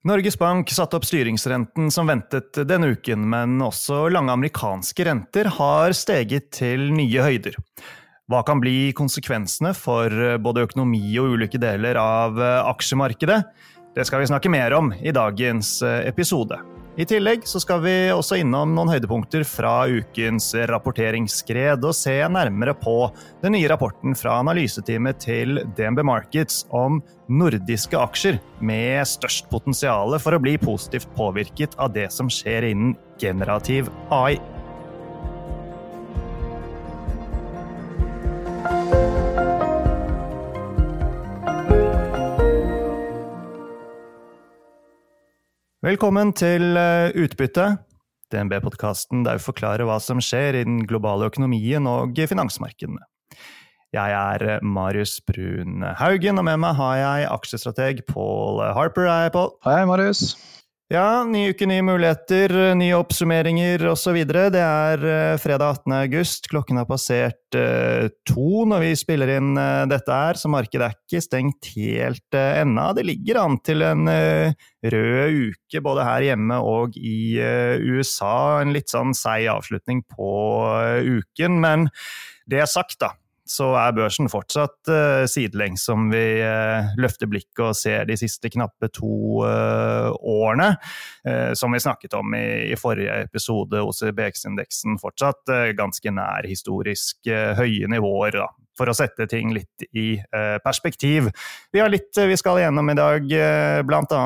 Norges Bank satte opp styringsrenten som ventet denne uken, men også lange amerikanske renter har steget til nye høyder. Hva kan bli konsekvensene for både økonomi og ulike deler av aksjemarkedet? Det skal vi snakke mer om i dagens episode. I tillegg så skal vi også innom noen høydepunkter fra ukens rapporteringsskred og se nærmere på den nye rapporten fra analyseteamet til DNB Markets om nordiske aksjer med størst potensial for å bli positivt påvirket av det som skjer innen generativ AI. Velkommen til eh, Utbytte, DNB-podkasten der vi forklarer hva som skjer i den globale økonomien og finansmarkedene. Jeg er eh, Marius Brun Haugen, og med meg har jeg aksjestrateg Paul Harper. Hei, Paul. Hei, Marius. Ja, ny uke, nye muligheter, nye oppsummeringer osv. Det er uh, fredag 18. august. Klokken har passert uh, to når vi spiller inn dette her, så markedet er ikke stengt helt ennå. Det ligger an til en rød uke både her hjemme og i USA. En litt sånn seig avslutning på uken, men det er sagt, da så er børsen fortsatt uh, sidelengs om vi uh, løfter blikket og ser de siste knappe to uh, årene. som vi snakket om i, forrige episode, OCBX-indeksen fortsatt ganske nær historisk høye nivåer. Da, for å sette ting litt i perspektiv. Vi har litt vi skal igjennom i dag, bl.a.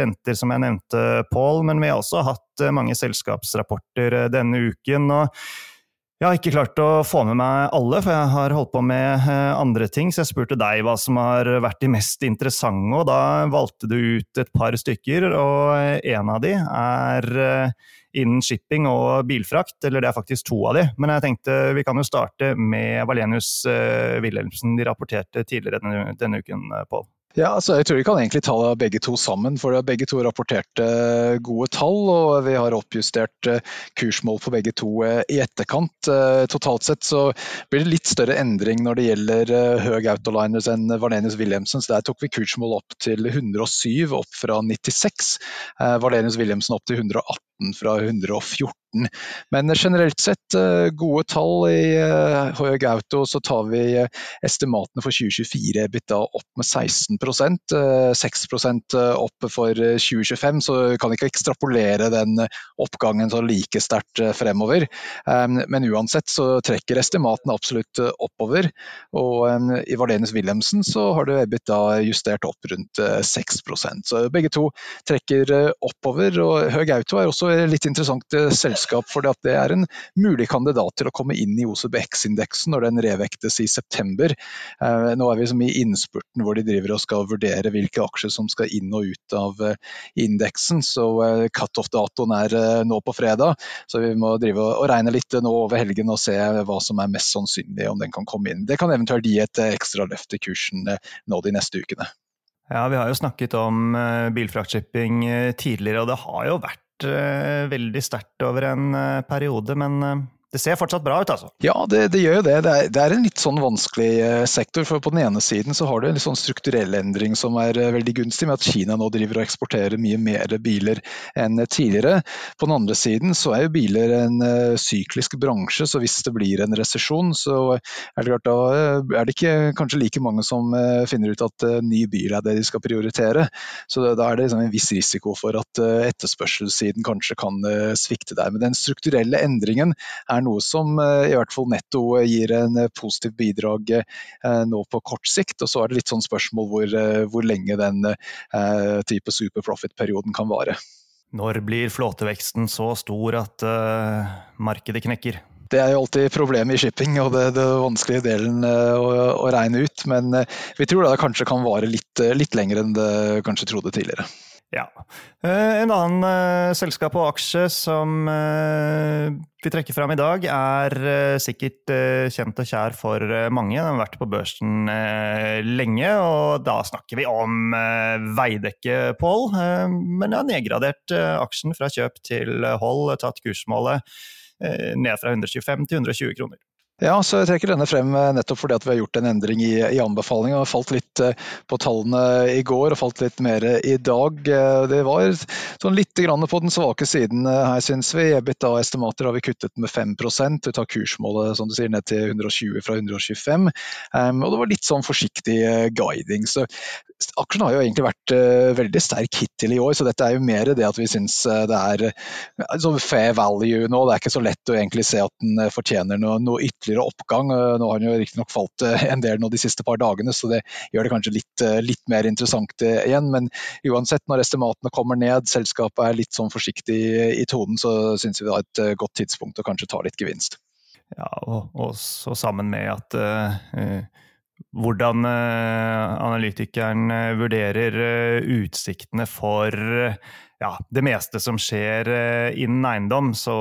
renter, som jeg nevnte, Pål. Men vi har også hatt mange selskapsrapporter denne uken. og jeg har ikke klart å få med meg alle, for jeg har holdt på med eh, andre ting. Så jeg spurte deg hva som har vært de mest interessante, og da valgte du ut et par stykker. Og en av de er eh, innen shipping og bilfrakt, eller det er faktisk to av de. Men jeg tenkte vi kan jo starte med Valenius eh, Wilhelmsen. De rapporterte tidligere denne uken, Pål. Ja, altså jeg tror vi kan egentlig ta begge to sammen, for begge to rapporterte gode tall. Og vi har oppjustert eh, kursmål for begge to eh, i etterkant. Eh, totalt sett så blir det litt større endring når det gjelder Høg Autoliners enn Valenius Wilhelmsen. Så der tok vi kursmål opp til 107, opp fra 96. Valenius Wilhelmsen opp til 118 fra 114. Men generelt sett gode tall. I Høg Auto så tar vi estimatene for 2024 EBITDA opp med 16% 6 eh, opp for 2025, så vi kan ikke ekstrapolere den oppgangen så like sterkt eh, fremover. Men uansett så trekker estimatene absolutt eh, oppover. Og i Vardenius Wilhelmsen så har det EBITDA justert opp rundt 6% Så begge to trekker oppover. og Høg Auto er også litt interessant selskap, for det er en mulig kandidat til å komme inn i OCBX-indeksen når den revektes i september. Nå er vi som i innspurten hvor de driver og skal vurdere hvilke aksjer som skal inn og ut av eh, indeksen. Så eh, cut-off-datoen er eh, nå på fredag, så vi må drive og regne litt nå over helgen og se hva som er mest sannsynlig om den kan komme inn. Det kan eventuelt gi et ekstra løft i kursen nå de neste ukene. Ja, Vi har jo snakket om bilfraktshipping tidligere, og det har jo vært veldig sterkt over en periode. men det ser fortsatt bra ut, altså? Ja, det, det gjør jo det. Det er, det er, en litt sånn vanskelig eh, sektor. for På den ene siden så har du en litt sånn strukturell endring som er eh, veldig gunstig, med at Kina nå driver og eksporterer mye mer biler enn tidligere. På den andre siden så er jo biler en uh, syklisk bransje, så hvis det blir en resesjon, så er det klart da er det ikke kanskje like mange som finner ut at ny bil er det de skal prioritere. Så da er det liksom en viss risiko for at etterspørselssiden kanskje kan svikte der. Men den strukturelle endringen er er noe som eh, i hvert fall netto gir en positiv positivt bidrag eh, nå på kort sikt. Og så er det litt sånn spørsmål hvor, hvor lenge den type super profit-perioden kan vare. Når blir flåteveksten så stor at uh, markedet knekker? Det er jo alltid problemet i shipping og det, det vanskelige delen å, å, regne ut. Men vi tror det kanskje kan vare litt, litt lenger enn det kanskje trodde tidligere. Ja. Eh, en annen uh, selskap og aksje som uh, vi trekker fram i dag, er sikkert kjent og kjær for mange. Den har vært på børsen lenge, og da snakker vi om Veidekke, Pål. men jeg har nedgradert aksjen fra kjøp til hold, tatt kursmålet ned fra 125 til 120 kroner. Ja, så jeg trekker denne frem eh, nettopp fordi at vi har gjort en endring i, i anbefalinga. Falt litt eh, på tallene i går og falt litt mer i dag. Eh, det var sånn litt på den svake siden her, syns vi. EBITDA-estimater har vi kuttet med 5% Vi tar kursmålet som du sier, ned til 120 fra 125. Um, og det var litt sånn forsiktig guiding. Så aksjen har jo egentlig vært veldig sterk hittil i år, så dette er jo mer det at vi syns det er sånn fair value nå. Det er ikke så lett å egentlig se at den fortjener noe, noe ytterligere ytterligere oppgang. Eh, nå har han jo riktignok falt eh, en del nå de siste par dagene, så det gjør det kanskje litt, eh, litt mer interessant igjen. Men uansett, når estimatene kommer ned, selskapet er litt sånn forsiktig i tonen, så syns vi det er et godt tidspunkt å kanskje ta litt gevinst. Ja, og, og så sammen med at uh, hvordan analytikeren vurderer utsiktene for ja, det meste som skjer innen eiendom, så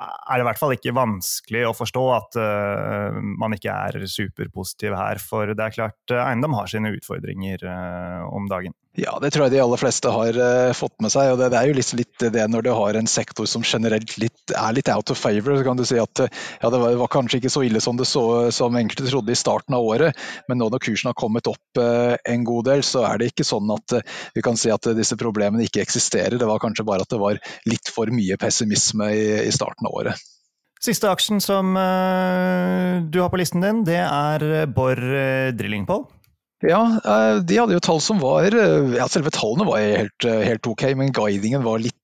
er det i hvert fall ikke vanskelig å forstå at uh, man ikke er superpositiv her. For det er klart, uh, eiendom har sine utfordringer uh, om dagen. Ja, det tror jeg de aller fleste har uh, fått med seg. og det, det, er jo liksom litt det når du har en sektor som generelt litt, er litt out of favor. så kan du si at ja, det var, var, kanskje ikke så ille som det så som enkelte trodde i starten av året, men nå når kursen har kommet opp uh, en god del, så er det ikke sånn at uh, vi kan si at disse problemene ikke eksisterer. Det var kanskje bare at det var litt for mye pessimisme i, i starten av året. Siste aksjen som du har på listen din, det er Borr Drilling Pole. Ja, eh, de hadde jo tall som var eh, ja, Selve tallene var helt, eh, helt, ok, men guidingen var litt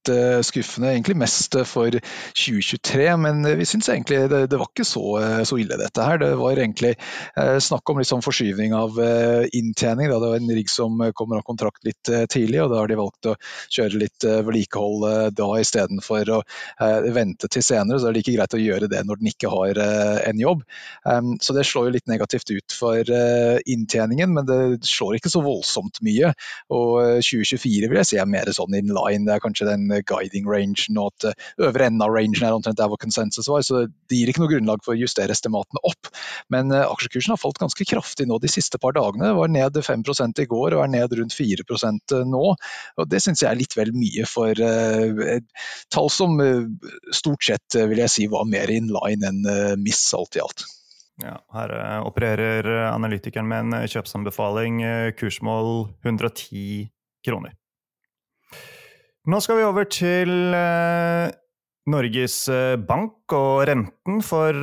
skuffende. Egentlig mest for 2023, men vi syns egentlig det, det, var ikke så, så, ille dette her. Det var egentlig snakk om litt sånn forskyvning av inntjening. Det var en rigg som kommer av kontrakt litt tidlig, og da har de valgt å kjøre litt vedlikehold da istedenfor å vente til senere. Så det er like greit å gjøre det når den ikke har en jobb. Så det slår jo litt negativt ut for inntjeningen. men det slår ikke så voldsomt mye. Og 2024 eh, vil jeg si er mer sånn in line. Det er kanskje den guiding rangen og at eh, øvre enden av rangen er omtrent der hvor konsensus var. Så det gir ikke noe grunnlag for å justere estimatene opp. Men eh, aksjekursen har falt ganske kraftig nå de siste par dagene. Var ned 5 i går og er ned rundt 4% nå. Og Det syns jeg er litt vel mye for tall som stort sett vil jeg si var mer in line enn miss alt i alt. Ja, her eh, opererer eh, analytikeren med en eh, kjøpsanbefaling, kursmål 110 kroner. Nå skal vi over til Norges Bank og renten, for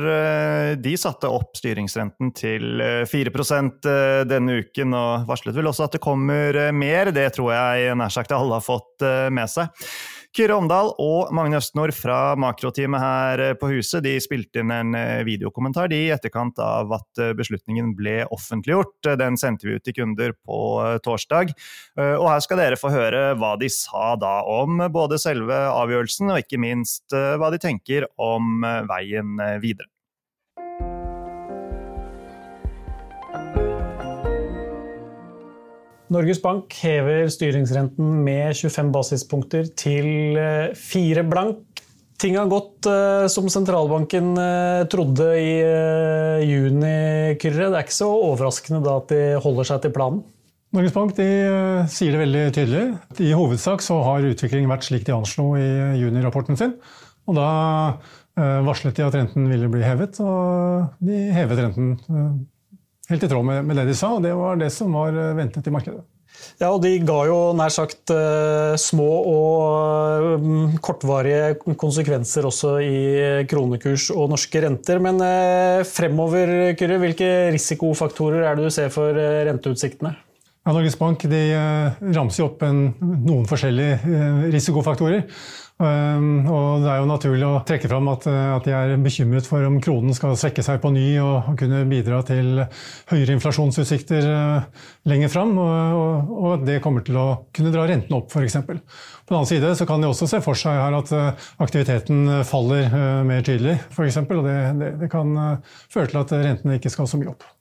de satte opp styringsrenten til 4% denne uken, og varslet vel også at det kommer mer. Det tror jeg nær sagt alle har fått med seg. Kyrre Omdal og Magne Østnord fra makroteamet her på huset de spilte inn en eh, videokommentar de i etterkant av at eh, beslutningen ble offentliggjort. Den sendte vi ut til kunder på eh, torsdag. Og her skal dere få høre hva de sa da om både selve avgjørelsen og ikke minst hva de tenker om veien videre. Norges Bank hever styringsrenten med 25 basispunkter til 4 eh, blank. Ting har gått uh, som sentralbanken uh, trodde i juni, Kyrre. Det er ikke så overraskende da at de holder seg til planen? Norges Bank de, sier det veldig tydelig. I hovedsak så har utviklingen vært slik de anslo i juni-rapporten sin. Og da varslet de at renten ville bli hevet, og de hevet renten Helt i tråd med, med, det de sa, og det var det som var eh, ventet i markedet. Ja, og De ga jo nær sagt uh, små og um, kortvarige konsekvenser også i kronekurs og norske renter. Men fremover, Kyrre, hvilke risikofaktorer er det du ser for renteutsiktene? Ja, Norges Bank de, ramser opp en, noen forskjellige risikofaktorer. Um, og det er jo naturlig å trekke fram at, uh, at, de er bekymret for om kronen skal svekke seg på ny og, kunne bidra til høyere inflasjonsutsikter uh, lenger fram. Og, og, det kommer til å kunne dra renten opp, f.eks. På den annen side så kan de også se for seg her at uh, aktiviteten faller mer tydelig, f.eks. Og det, det, det kan føre til at rentene ikke skal så mye opp.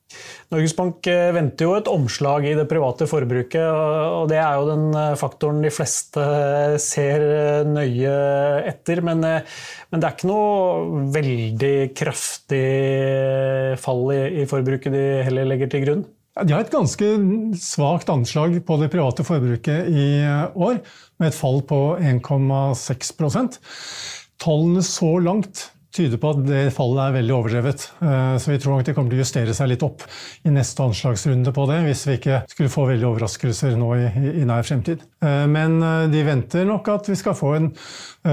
Norges Bank eh, venter jo et omslag i det private forbruket, og det er jo den eh, faktoren de fleste eh, ser nøye etter. Men, men det er ikke noe veldig kraftig fall i, i forbruket de heller legger til grunn? De har et ganske svakt anslag på det private forbruket i år, med et fall på 1,6% Tallene så langt tyder på at det fallet er veldig overdrevet. Eh, så vi tror nok det kommer til å justere seg litt opp i neste anslagsrunde på det, hvis vi ikke skulle få veldig overraskelser nå i, i nær fremtid. Eh, men eh, de venter nok at vi skal få en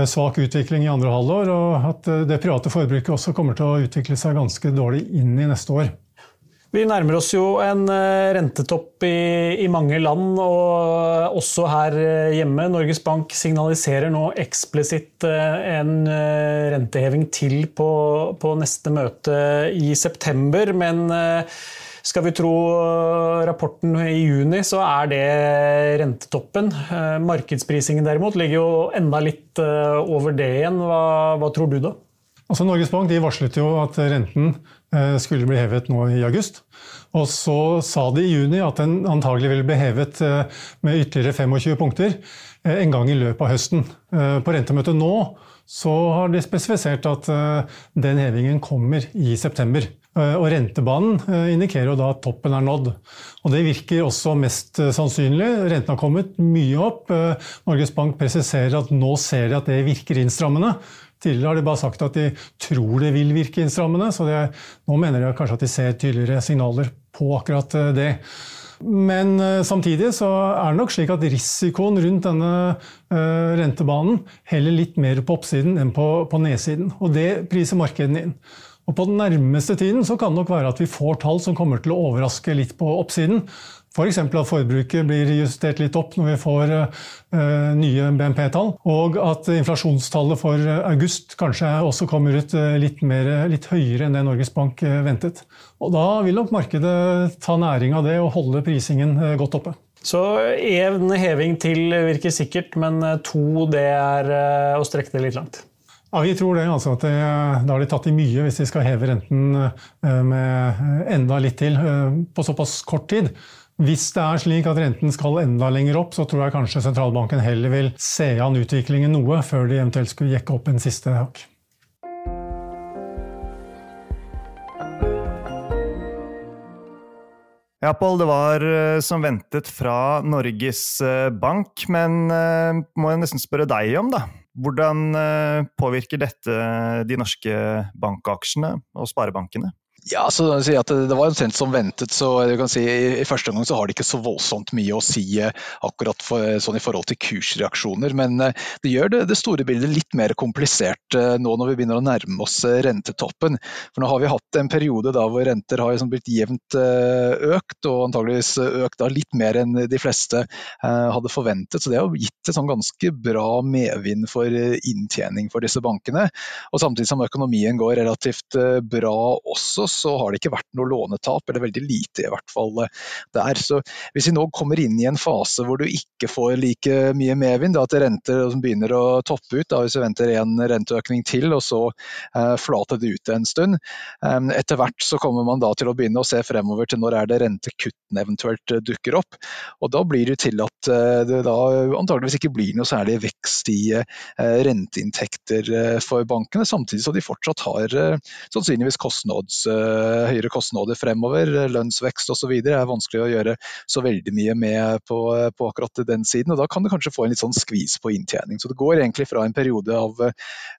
svak utvikling i andre halvår, og at det private forbruket også kommer til å utvikle seg ganske dårlig inn i neste år. Vi nærmer oss jo en eh, rentetopp i, i, mange land, og også her eh, hjemme. Norges Bank signaliserer nå eksplisitt eh, en renteheving til på, på neste møte i september. Men skal vi tro rapporten i juni, så er det rentetoppen. Markedsprisingen derimot ligger jo enda litt over det igjen. Hva, hva tror du da? Altså Norges Bank varslet jo at renten skulle bli hevet nå i august. Og så sa de i juni at den antagelig ville bli hevet eh, med ytterligere 25 punkter eh, en gang i løpet av høsten. På rentemøtet nå så har de spesifisert at den hevingen kommer i september. Og rentebanen indikerer jo da at toppen er nådd. Og det virker også mest sannsynlig. Renten har kommet mye opp. Norges Bank presiserer at nå ser de at det virker innstrammende. Tidligere har de bare sagt at de tror det vil virke innstrammende, så det, nå mener de kanskje at de ser tydeligere signaler på akkurat eh, det. Men eh, samtidig så er det nok slik at risikoen rundt denne uh, rentebanen heller litt mer på oppsiden enn på, på nedsiden. Og det priser markedene inn. Og På den nærmeste tiden så kan det nok være at vi får tall som kommer til å overraske litt på oppsiden. F.eks. For at forbruket blir justert litt opp når vi får uh, nye BNP-tall. Og at inflasjonstallet for august kanskje også kommer ut uh, litt, mer, litt, høyere enn det Norges Bank ventet. Og Da vil nok markedet ta næring av det og holde prisingen godt oppe. Så én heving til virker sikkert, men to det er å strekke det litt langt? Ja, Vi tror det. altså at det, Da har de tatt i mye hvis de skal heve renten med enda litt til på såpass kort tid. Hvis det er slik at renten skal enda lenger opp, så tror jeg kanskje sentralbanken heller vil se an utviklingen noe før de eventuelt skulle jekke opp en siste hakk. Ja, Pål, det var eh, som ventet fra Norges eh, Bank, men uh, må jeg nesten spørre deg om, da. Hvordan påvirker dette de norske bankaksjene og sparebankene? Ja, så at Det var omtrent som ventet. så du kan si I første omgang har det ikke så voldsomt mye å si eh, akkurat for, sånn i forhold til kursreaksjoner. Men eh, det gjør det, det, store bildet litt mer komplisert eh, nå når vi begynner å nærme oss rentetoppen. For Nå har vi hatt en periode da hvor renter har liksom blitt jevnt økt, og antageligvis økt litt mer enn de fleste hadde forventet. Så det har gitt et sånn ganske bra medvind for inntjening for disse bankene. Og Samtidig som økonomien går relativt bra også, så har det ikke vært noe lånetap, eller veldig lite i hvert fall eh, der. Så Hvis vi nå kommer inn i en fase hvor du ikke får like mye medvind, at renter begynner å toppe ut, da, hvis vi venter en renteøkning til og så eh, flater det ut en stund, eh, etter hvert så kommer man da til å begynne å se fremover til når er det rentekuttene eventuelt eh, dukker opp. Og Da blir det til at eh, det da antageligvis ikke blir noe særlig vekst i eh, renteinntekter for bankene, samtidig som de fortsatt har sannsynligvis kostnads høyere kostnader fremover, lønnsvekst osv. er vanskelig å gjøre så veldig mye med på, på, akkurat den siden. og Da kan du kanskje få en litt sånn skvis på inntjening. Så Det går egentlig fra en periode av eh,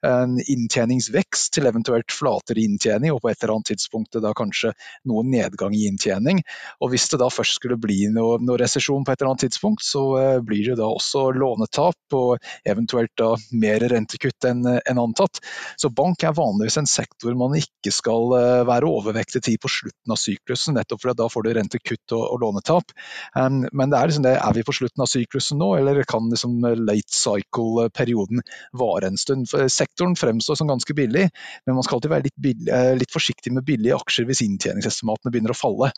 en inntjeningsvekst til eventuelt flatere inntjening, og på et eller annet tidspunkt da kanskje noen nedgang i inntjening. Og Hvis det da først skulle bli noe, noe resesjon på et eller annet tidspunkt, så eh, blir det da også lånetap og eventuelt da mer rentekutt enn en antatt. Så bank er vanligvis en sektor man ikke skal være overvektet tid på slutten av syklusen, nettopp fordi da får du rentekutt og, og lånetap. Um, men det er, liksom det, er vi på slutten av syklusen nå, eller kan liksom late cycle-perioden vare en stund? For sektoren fremstår som ganske billig, men man skal alltid være litt, billig, eh, litt forsiktig med billige aksjer hvis inntjeningsestimatene begynner å falle.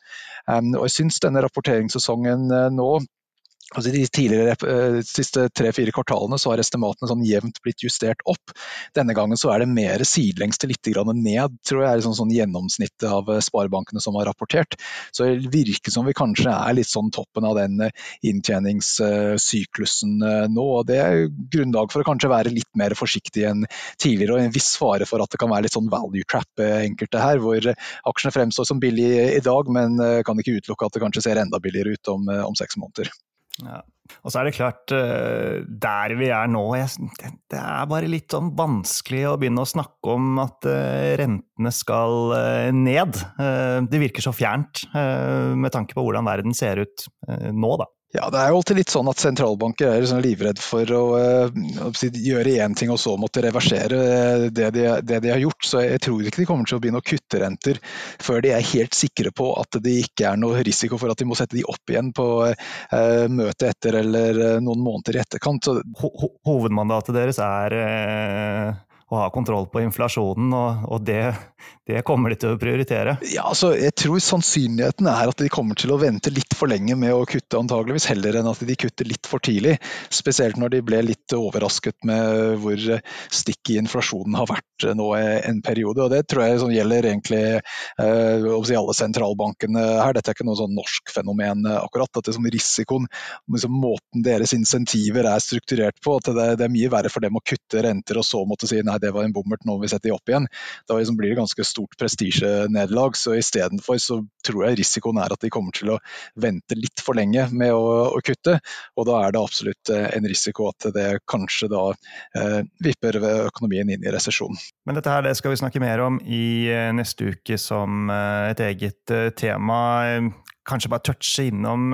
Um, og jeg synes denne rapporteringssesongen eh, nå Altså de tidligere, eh, siste tre-fire kvartalene så har estimatene sånn jevnt blitt justert opp. Denne gangen så er det mer sidelengs til litt ned, tror jeg er sånn, sånn gjennomsnittet av eh, sparebankene som har rapportert. Så det virker som vi kanskje er litt sånn toppen av den eh, inntjeningssyklusen nå. og Det er grunnlag for å kanskje være litt mer forsiktig enn tidligere, og en viss fare for at det kan være litt sånn value trap enkelte her, hvor aksjene fremstår som billige i dag, men kan ikke utelukke at det kanskje ser enda billigere ut om, om seks måneder. Ja. Og så er det klart, eh, der vi er nå jeg, Det er bare litt sånn vanskelig å begynne å snakke om at eh, rentene skal eh, ned. Det virker så fjernt med tanke på hvordan verden ser ut nå, da. Ja, Det er jo alltid litt sånn at sentralbanker er sånn livredd for å, å gjøre én ting og så måtte reversere det de, det de, har gjort. Så jeg tror ikke de kommer til å begynne å kutte renter før de er helt sikre på at det ikke er noe risiko for at de må sette de opp igjen på eh, møtet etter eller noen måneder i etterkant. Ho hovedmandatet deres er eh å ha kontroll på inflasjonen, og, og det, det, kommer de til å prioritere? Ja, altså, jeg tror sannsynligheten er at de kommer til å vente litt for lenge med å kutte, antageligvis heller enn at de kutter litt for tidlig. Spesielt når de ble litt overrasket med hvor stikk i inflasjonen har vært nå en periode. og Det tror jeg sånn gjelder egentlig eh, alle sentralbankene her. Dette er ikke noe sånn norsk fenomen akkurat. at det er sånn Risikoen, liksom måten deres insentiver er strukturert på, at det, det er mye verre for dem å kutte renter og så måtte si nei nei, det var en bommert, nå må vi sette de opp igjen. Da liksom blir det ganske stort prestisjenederlag. Så istedenfor så tror jeg risikoen er at de kommer til å vente litt for lenge med å, å kutte. Og da er det absolutt eh, en risiko at det kanskje da eh, vipper økonomien inn i resesjon. Men dette her det skal vi snakke mer om i eh, neste uke som eh, et eget tema. Kanskje bare touche innom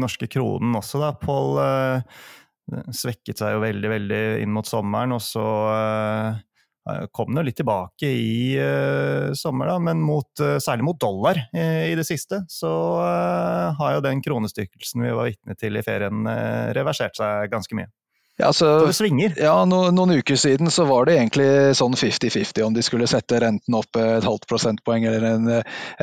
norske kronen også, da, Pål svekket seg jo veldig, veldig inn mot sommeren, og så uh, kom den jo litt tilbake i uh, sommer, da, men mot, uh, særlig mot dollar uh, i det siste, så har jo den kronestykkelsen vi var vitne til i ferien, reversert seg ganske mye. Ja, så. Ja, no, Noen uker siden så var det egentlig sånn 50-50 om de skulle sette renten opp et halvt prosentpoeng eller en,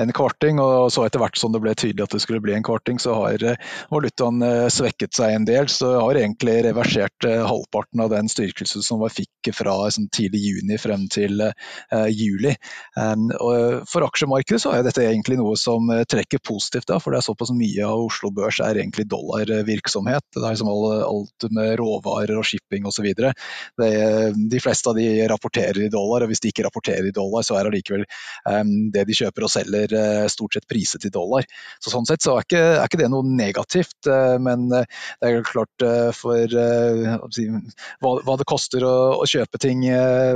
en, kvarting. og så Etter hvert som det ble tydelig at det skulle bli en kvarting, så har eh, valutaen eh, svekket seg en del. Så har egentlig reversert eh, halvparten av den styrkelsen som vi fikk fra sånn, tidlig juni frem til uh, juli. Um, og for aksjemarkedet så er dette egentlig noe som trekker positivt, da, for det er såpass mye av Oslo Børs er egentlig dollarvirksomhet. Det er liksom alt med råvarer råvarer og shipping osv. De fleste av de rapporterer i dollar, og hvis de ikke rapporterer i dollar, så er allikevel um, det de kjøper og selger uh, stort sett priset i dollar. Så Sånn sett så er ikke, er ikke det noe negativt, uh, men uh, det er klart for hva, det koster å, å kjøpe ting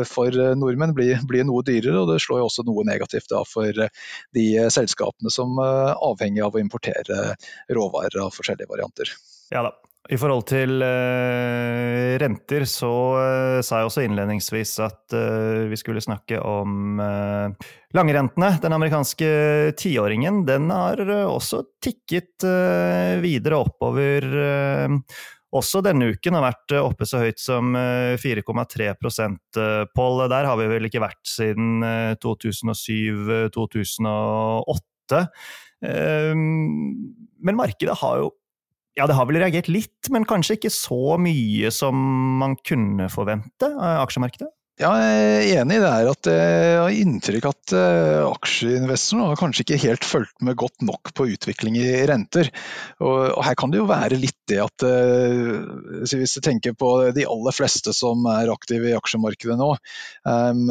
for nordmenn blir, blir, noe dyrere, og det slår jo også noe negativt da, for de selskapene som er avhengig av å importere råvarer av forskjellige varianter. Ja da, i forhold til uh, renter så uh, sa jeg også innledningsvis at uh, vi skulle snakke om langrentene. Den amerikanske tiåringen den har også tikket videre oppover. også denne uken har vært oppe så høyt som 4,3% Pål. Der har vi vel ikke vært siden 2007-2008. Men markedet har jo ja, det har vel reagert litt, men kanskje ikke så mye som man kunne forvente av aksjemarkedet? Ja, jeg er enig i det her at jeg har inntrykk at uh, aksjeinvestorene har kanskje ikke helt fulgt med godt nok på utvikling i renter. Og, her kan det jo være litt det at uh, hvis du tenker på de aller fleste som er aktive i aksjemarkedet nå, um,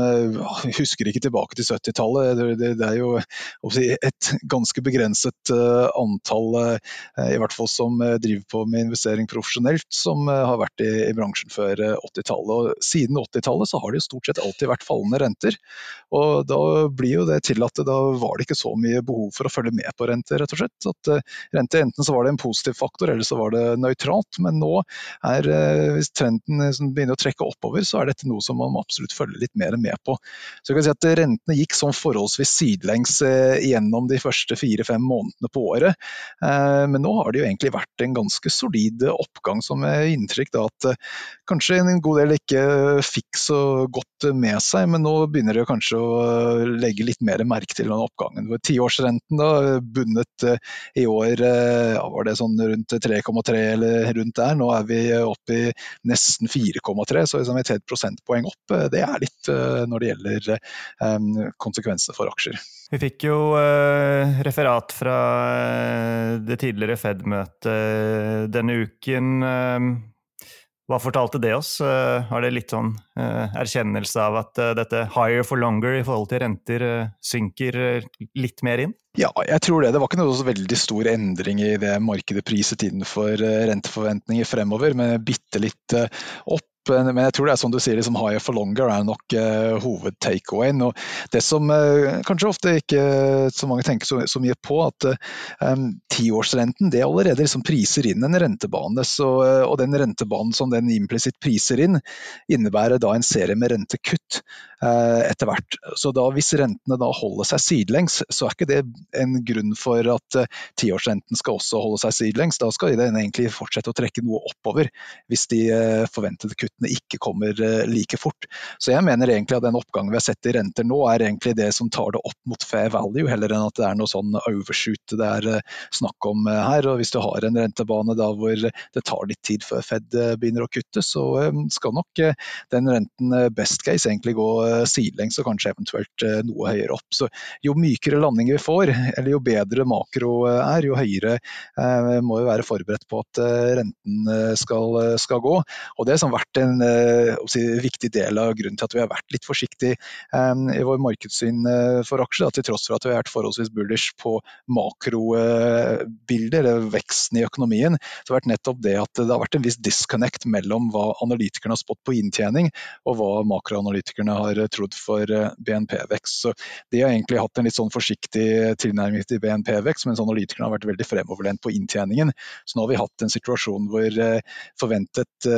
husker ikke tilbake til 70-tallet. Det, er jo et ganske begrenset antall, i hvert fall som driver på med investering profesjonelt, som har vært i, bransjen før 80-tallet. Og siden 80-tallet så har det jo stort sett alltid vært fallende renter. Og da blir jo det til at da var det ikke så mye behov for å følge med på renter, rett og slett. At uh, rente enten så var det en positiv faktor, eller så var det nøytralt. Men nå er, uh, hvis trenden liksom begynner å trekke oppover, så er dette noe som man absolutt følger litt mer med på. Så jeg kan si at Rentene gikk sånn forholdsvis sidelengs gjennom de første fire-fem månedene på året. Men nå har det jo egentlig vært en ganske solid oppgang, som er inntrykk da at kanskje en god del ikke fikk så godt med seg, men nå begynner det kanskje å legge litt mer merke til den oppgangen. Tiårsrenten da, bundet eh, i år eh, ja, var det sånn rundt 3,3 eller rundt der. Nå er vi oppe i nesten 4,3, så liksom et helt prosentpoeng opp. Eh, det er litt når det gjelder konsekvenser for aksjer. Vi fikk jo referat fra det tidligere Fed-møtet denne uken. Hva fortalte det oss? Har det litt sånn erkjennelse av at dette higher for longer i forhold til renter synker litt mer inn? Ja, jeg tror det. Det var ikke noe veldig stor endring i det markedet priset inn for renteforventninger fremover, men bitte litt opp men jeg tror det er som du sier, liksom higher for longer er nok uh, hovedtakeawayen. Det som uh, kanskje ofte ikke så mange tenker så, så mye på, at um, tiårsrenten det allerede liksom priser inn en rentebane. Så, uh, og den rentebanen som den implisitt priser inn, innebærer da en serie med rentekutt etter hvert. Så da, hvis rentene da holder seg sidelengs, så er ikke det en grunn for at tiårsrenten skal også holde seg sidelengs. Da skal den egentlig fortsette å trekke noe oppover hvis de forventede kutt kuttene ikke kommer eh, like fort. Så jeg mener egentlig at den oppgangen vi har sett i renter nå, er egentlig det som tar det opp mot fair value, heller enn at det er noe sånn overshoot det er eh, snakk om eh, her. Og hvis du har en rentebane da hvor det tar litt tid før Fed begynner å kutte, så skal nok den renten best case egentlig gå sidelengs og kanskje eventuelt noe høyere opp. Så jo mykere landing vi får, eller jo bedre makro er, jo høyere må vi være forberedt på at renten skal, skal gå. Og Det som har vært en uh, viktig del av grunnen til at vi har vært litt forsiktige um, i vår markedssyn uh, for aksjer. Til tross for at vi har vært forholdsvis bullish på makrobilder, eller veksten i økonomien, så har det vært nettopp det at det har vært en viss disconnect mellom hva analytikerne har spått på inntjening, og hva makroanalytikerne har trodd for BNP-vekst. Så De har egentlig hatt en litt sånn forsiktig tilnærming til BNP-vekst, mens analytikerne har vært veldig fremoverlent på inntjeningen. Så nå har vi hatt en situasjon hvor forventet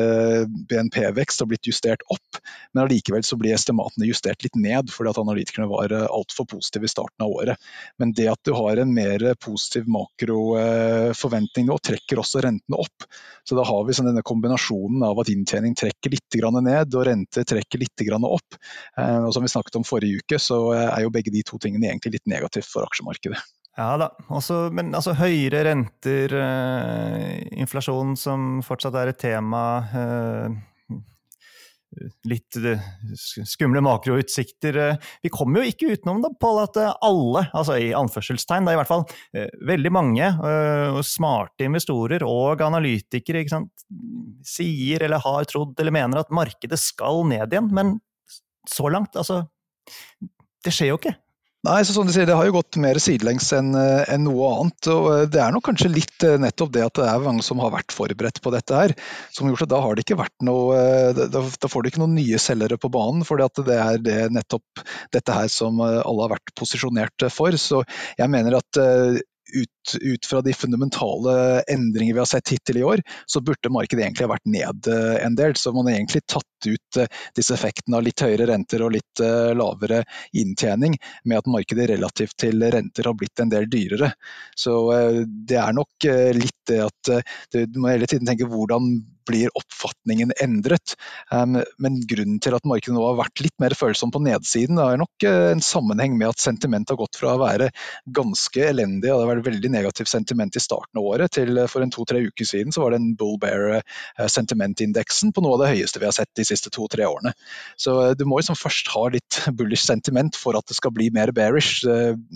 BNP-vekst har blitt justert opp, men allikevel så blir estimatene justert litt ned fordi at analytikerne var eh, altfor positive i starten av året. Men det at du har en mer positiv makroforventning nå, trekker også rentene opp. Så da har vi sånn denne kombinasjonen av at inntjening trekker litt ned og rente trekker litt opp. Eh, og som vi snakket om forrige uke, så eh, er jo begge de to tingene egentlig litt negativt for aksjemarkedet. Ja da, også, men altså høyere renter, eh, inflasjon som fortsatt er et tema, eh, litt eh, skumle makroutsikter. Eh, vi kommer jo ikke utenom da, Paul, at eh, alle, altså i anførselstegn da i hvert fall, veldig mange smarte investorer og analytikere sant, sier eller har trodd eller mener at markedet skal ned igjen. Men så langt, altså Det skjer jo ikke. Nei, så som du sier, Det har jo gått mer sidelengs enn eh, en noe annet. og eh, Det er nok kanskje litt eh, nettopp det at det er mange som har vært forberedt på dette. her, som gjort at Da har det ikke vært noe, da, får du ikke noen nye selgere på banen. for det er det nettopp dette her som alle har vært posisjonert for. Så jeg mener at ut, ut, fra de fundamentale endringer vi har sett hittil i år, så burde markedet egentlig ha vært ned eh, en del. Så man har egentlig tatt ut eh, disse effektene av litt høyere renter og litt eh, lavere inntjening, med at markedet relativt til renter har blitt en del dyrere. Så det er nok litt det at du må hele tiden tenke hvordan blir oppfatningen endret. Um, men grunnen til at markedet nå har vært litt mer følsom på nedsiden, er nok en sammenheng med at sentimentet har gått fra å være ganske elendig, og det har vært veldig negativt sentiment i starten av året, til uh, for en to-tre uker siden så var det en bull bear sentimentindeksen på noe av det høyeste vi har sett de siste to-tre årene. Så du må liksom først ha litt bullish sentiment for at det skal bli mer bearish.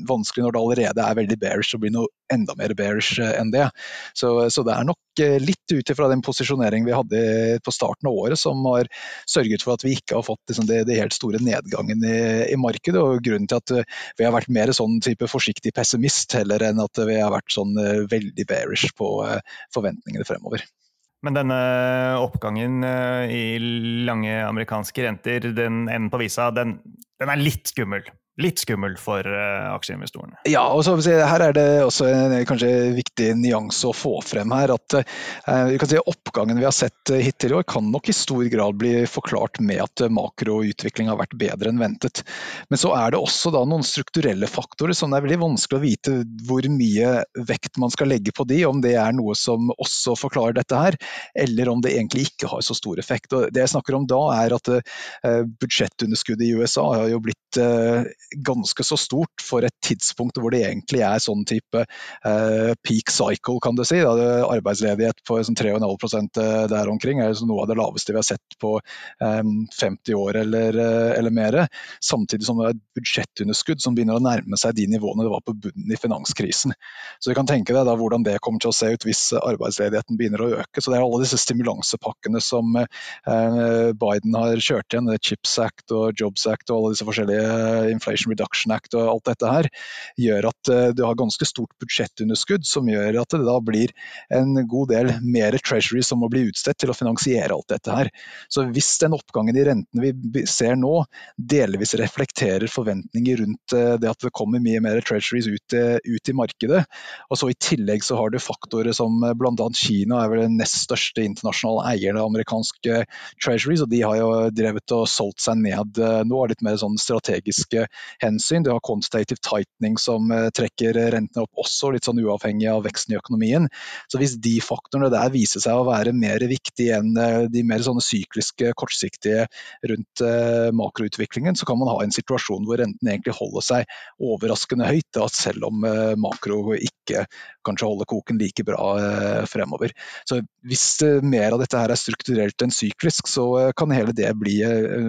vanskelig når det allerede er veldig bearish å bli noe enda mer bearish enn det. Så, så det er nok litt ut ifra den posisjonering vi hadde på starten av året som har sørget for at vi ikke har fått liksom, det, det, helt store nedgangen i, i, markedet. og Grunnen til at vi har vært mer sånn type forsiktig pessimist heller enn at vi har vært sånn eh, veldig bearish på eh, forventningene fremover. Men denne oppgangen eh, i lange amerikanske renter, den enden på visa, den, den er litt skummel? Litt skummel for uh, aksjeinvestorene. Ja, og så her er det også en kanskje viktig nyanse å få frem her. at uh, vi kan si Oppgangen vi har sett uh, hittil i år kan nok i stor grad bli forklart med at makroutvikling har vært bedre enn ventet. Men så er det også da noen strukturelle faktorer som det er veldig vanskelig å vite hvor mye vekt man skal legge på de, om det er noe som også forklarer dette her, eller om det egentlig ikke har så stor effekt. Og det jeg snakker om da er at budsjettunderskuddet i USA har jo blitt ganske så stort for et tidspunkt hvor det egentlig er sånn type uh, peak cycle, kan du si. Da. Arbeidsledighet på sånn 3,5 der omkring er noe av det laveste vi har sett på um, 50 år eller, eller mer. Samtidig som det er et budsjettunderskudd som begynner å nærme seg de nivåene det var på bunnen i finanskrisen. Så du kan tenke deg da hvordan det kommer til å se ut hvis arbeidsledigheten begynner å øke. Så det er alle disse stimulansepakkene som uh, Biden har kjørt igjen, Chips Act og Jobs Act og alle disse forskjellige Inflation Reduction Act og alt dette her, gjør at uh, du har ganske stort budsjettunderskudd, som gjør at det da blir en god del mer treasury som må bli utstedt til å finansiere alt dette her. Så hvis den oppgangen i rentene vi ser nå, delvis reflekterer forventninger rundt uh, det at det kommer mye mer treasuries ut, ut i markedet, og så i tillegg så har du faktorer som bl.a. Kina er vel den nest største internasjonale eieren av amerikanske treasuries, og de har jo drevet og solgt seg ned nå er litt mer sånn strategiske hensyn. Du har quantitative tightening som eh, trekker rentene opp også, litt sånn uavhengig av veksten i økonomien. Så hvis de faktorene der viser seg å være mer viktige enn eh, de mer sånne sykliske, kortsiktige rundt eh, makroutviklingen, så kan man ha en situasjon hvor renten egentlig holder seg overraskende høyt, da, selv om makro ikke kanskje holder koken like bra fremover. Så hvis mer av dette her er strukturelt enn syklisk, så kan hele det bli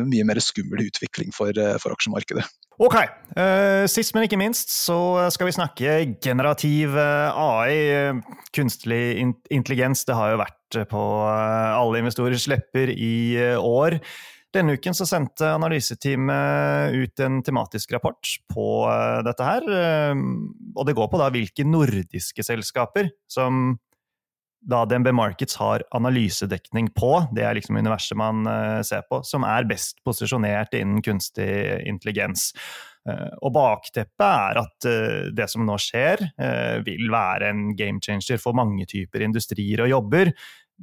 mye mer skummel utvikling for, for aksjemarkedet. Ok, uh, sist men ikke minst så skal vi snakke generativ AI. Kunstig intelligens det har jo vært på alle investorers lepper i år. Denne uken så sendte analyseteamet ut en tematisk rapport på dette her. Og det går på da hvilke nordiske selskaper som da DNB Markets har analysedekning på, det er liksom universet man uh, ser på, som er best posisjonert innen kunstig intelligens. Uh, og bakteppet er at uh, det som nå skjer, vil være en game changer for mange typer industrier og jobber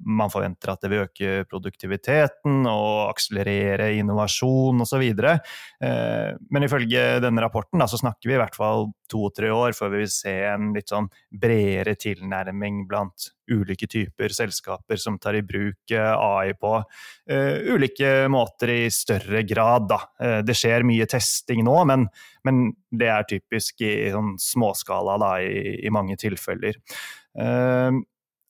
man forventer at det vil øke produktiviteten og akselerere innovasjon osv. Eh, men ifølge denne rapporten da, så snakker vi i hvert fall to-tre år før vi vil se en litt sånn bredere tilnærming blant ulike typer selskaper som tar i bruk eh, AI på uh, ulike måter i større grad. Da. Det skjer mye testing nå, men, men det er typisk i, i sånn småskala da, i, i, mange tilfeller.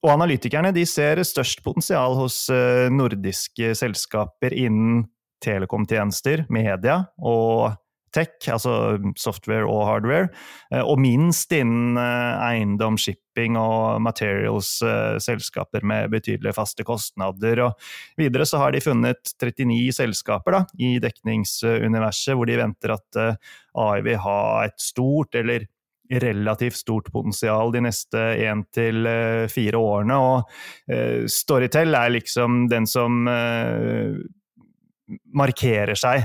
Og analytikerne de ser størst potensial hos eh, nordiske selskaper innen telekomtjenester, media og tech, altså software og hardware, eh, og minst innen eh, eiendom, shipping og materials-selskaper med betydelige faste kostnader. Og videre så har de funnet 39 selskaper da, i dekningsuniverset hvor de venter at AI vil ha et stort eller relativt stort potensial de neste én til eh, fire årene. Og uh, Storytel er liksom den som uh, markerer seg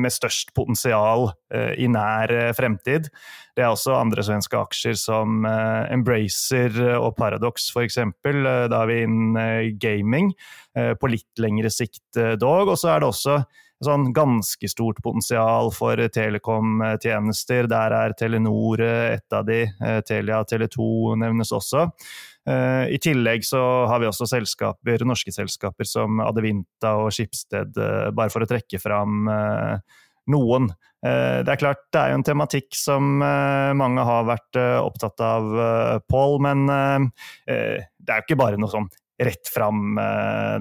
med størst potensial i nær fremtid. Det er også andre svenske aksjer som Embracer og Paradox f.eks. Da er vi innen gaming, på litt lengre sikt dog. Og så er det også sånn ganske stort potensial for telekomtjenester. Der er Telenor eh, et av de. Eh, Telia Tele2 nevnes også. Eh, I tillegg så har vi også selskaper, norske selskaper som Adevinta og Skipsted, bare for å trekke fram noen. Det er klart det er jo en tematikk som mange har vært opptatt av, Pål, men det er jo ikke bare noe sånn rett fram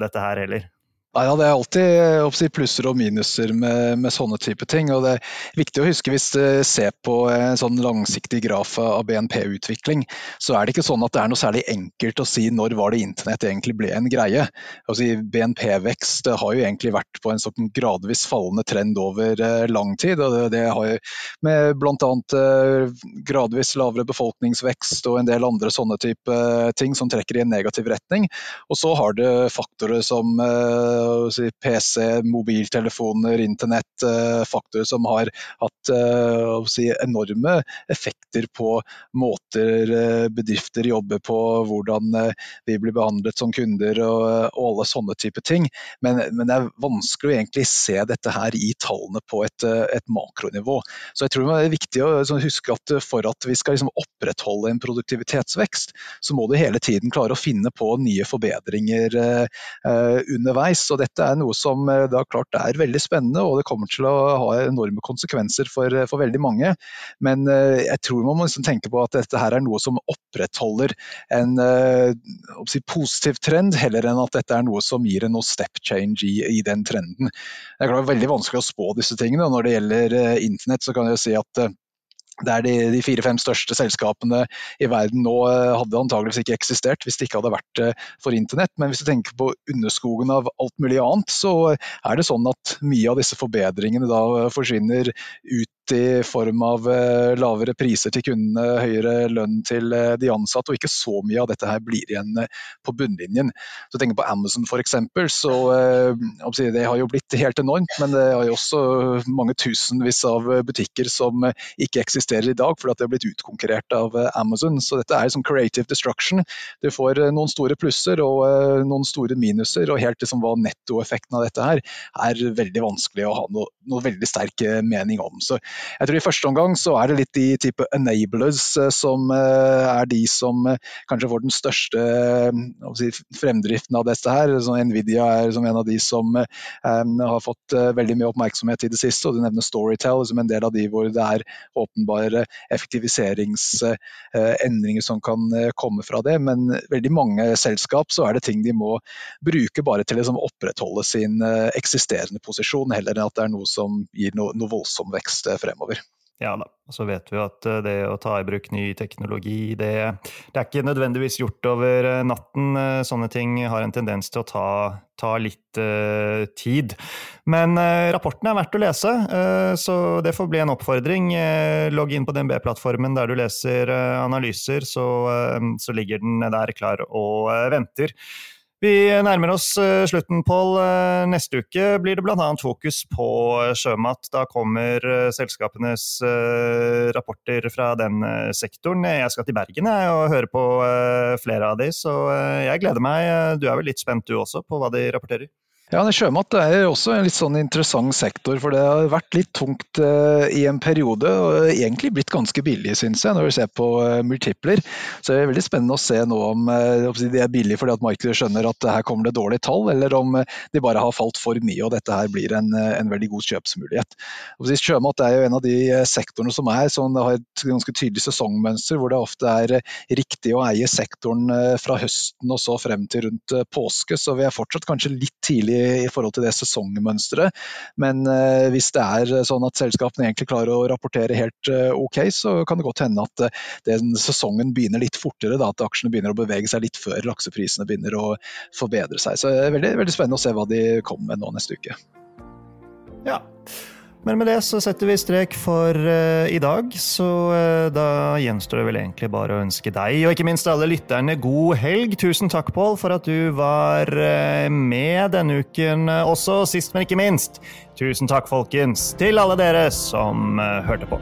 dette her heller. Ja, Det er alltid si, plusser og minuser med, med, sånne type ting. og Det er viktig å huske hvis du ser på en sånn langsiktig graf av BNP-utvikling, så er det ikke sånn at det er noe særlig enkelt å si når var det internett egentlig ble en greie. Altså, BNP-vekst har jo egentlig vært på en sånn gradvis fallende trend over eh, lang tid. og Det, har jo med bl.a. Eh, gradvis lavere befolkningsvekst og en del andre sånne type ting som trekker i en negativ retning. Og så har det faktorer som eh, PC, mobiltelefoner, internett, eh, faktorer som har hatt eh, enorme effekter på måter eh, bedrifter jobber på, hvordan vi blir behandlet som kunder og, alle sånne type ting. Men, men, det er vanskelig å egentlig se dette her i tallene på et, et makronivå. Så jeg tror det er viktig å sånn, huske at for at vi skal liksom, opprettholde en produktivitetsvekst, så må du hele tiden klare å finne på nye forbedringer underveis. Så dette er noe som da klart er veldig spennende, og det kommer til å ha enorme konsekvenser for, for veldig mange. Men jeg tror man må liksom tenke på at dette her er noe som opprettholder en si, positiv trend, heller enn at dette er noe som gir en noe step change i, i den trenden. Det er veldig vanskelig å spå disse tingene. og Når det gjelder internett, så kan jeg si at der de, de fire-fem største selskapene i verden nå eh, hadde antageligvis ikke eksistert hvis det ikke hadde vært eh, for internett. Men hvis du tenker på underskogen av alt mulig annet, så er det sånn at mye av disse forbedringene da forsvinner ut i form av eh, lavere priser til kundene, høyere lønn til de ansatte, og ikke så mye av dette her blir igjen på bunnlinjen. Så tenker på Amazon f.eks., så det har jo blitt helt enormt, men det har jo også mange tusenvis av butikker som ikke eksisterer i dag fordi det har blitt utkonkurrert av eh, Amazon. Så dette er som creative destruction. Du får eh, noen store plusser og eh, noen store minuser, og helt liksom hva nettoeffekten av dette her er veldig vanskelig å ha noe, noe, veldig sterk mening om. Så jeg tror i første omgang så er det litt de type enablers som er de som kanskje får den største fremdriften av dette her. Så Nvidia er som en av de som har fått veldig mye oppmerksomhet i det siste, og du nevner Storytel som en del av de hvor det er åpenbare effektiviseringsendringer som kan eh, komme fra det. Men veldig mange selskap så er det ting de må bruke bare til å liksom opprettholde sin eh, eksisterende posisjon, heller enn at det er noe som gir noe, noe voldsom vekst eh, fremover. Ja da. Og så vet vi at eh, det å ta i bruk ny teknologi, det, det, er ikke nødvendigvis gjort over eh, natten. Eh, sånne ting har en tendens til å ta, ta litt uh, tid. Men uh, rapporten er verdt å lese, uh, så det får bli en oppfordring. logg inn på DNB-plattformen der du leser analyser, så, så ligger den der klar og venter. Vi nærmer oss eh, slutten, Pål. Eh, neste uke blir det bl.a. fokus på eh, sjømat. Da kommer selskapenes rapporter fra den sektoren. Jeg skal til Bergen jeg, og høre på flere av de, så jeg gleder meg. Du er vel litt spent du også på hva de rapporterer? Ja, Sjømat er også en litt sånn interessant sektor, for det har vært litt tungt uh, i en periode. Og egentlig blitt ganske billig, syns jeg, når vi ser på uh, multipler. Så det er veldig spennende å se nå om uh, de er billige fordi at markedet skjønner at her kommer det dårlige tall, eller om de bare har falt for mye og dette her blir en, en veldig god kjøpsmulighet. Sjømat er jo en av de sektorene som er som har et ganske tydelig sesongmønster, hvor det ofte er riktig å eie sektoren fra høsten og så frem til rundt påske. Så vi er fortsatt kanskje litt tidlig i forhold til det sesongmønsteret. Men eh, hvis det er sånn at selskapene egentlig klarer å rapportere helt eh, ok, så kan det godt hende at eh, den sesongen begynner litt fortere. Da, at aksjene begynner å bevege seg litt før lakseprisene begynner å forbedre seg. Så det er veldig, veldig spennende å se hva de kommer med nå neste uke. Ja, men med det så setter vi strek for uh, i dag, så uh, da gjenstår det vel egentlig bare å ønske deg, og ikke minst alle lytterne, god helg. Tusen takk, Pål, for at du var uh, med denne uken også. Sist, men ikke minst, tusen takk, folkens, til alle dere som hørte på.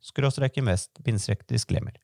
skråstrek invest, bindstrek disclaimer.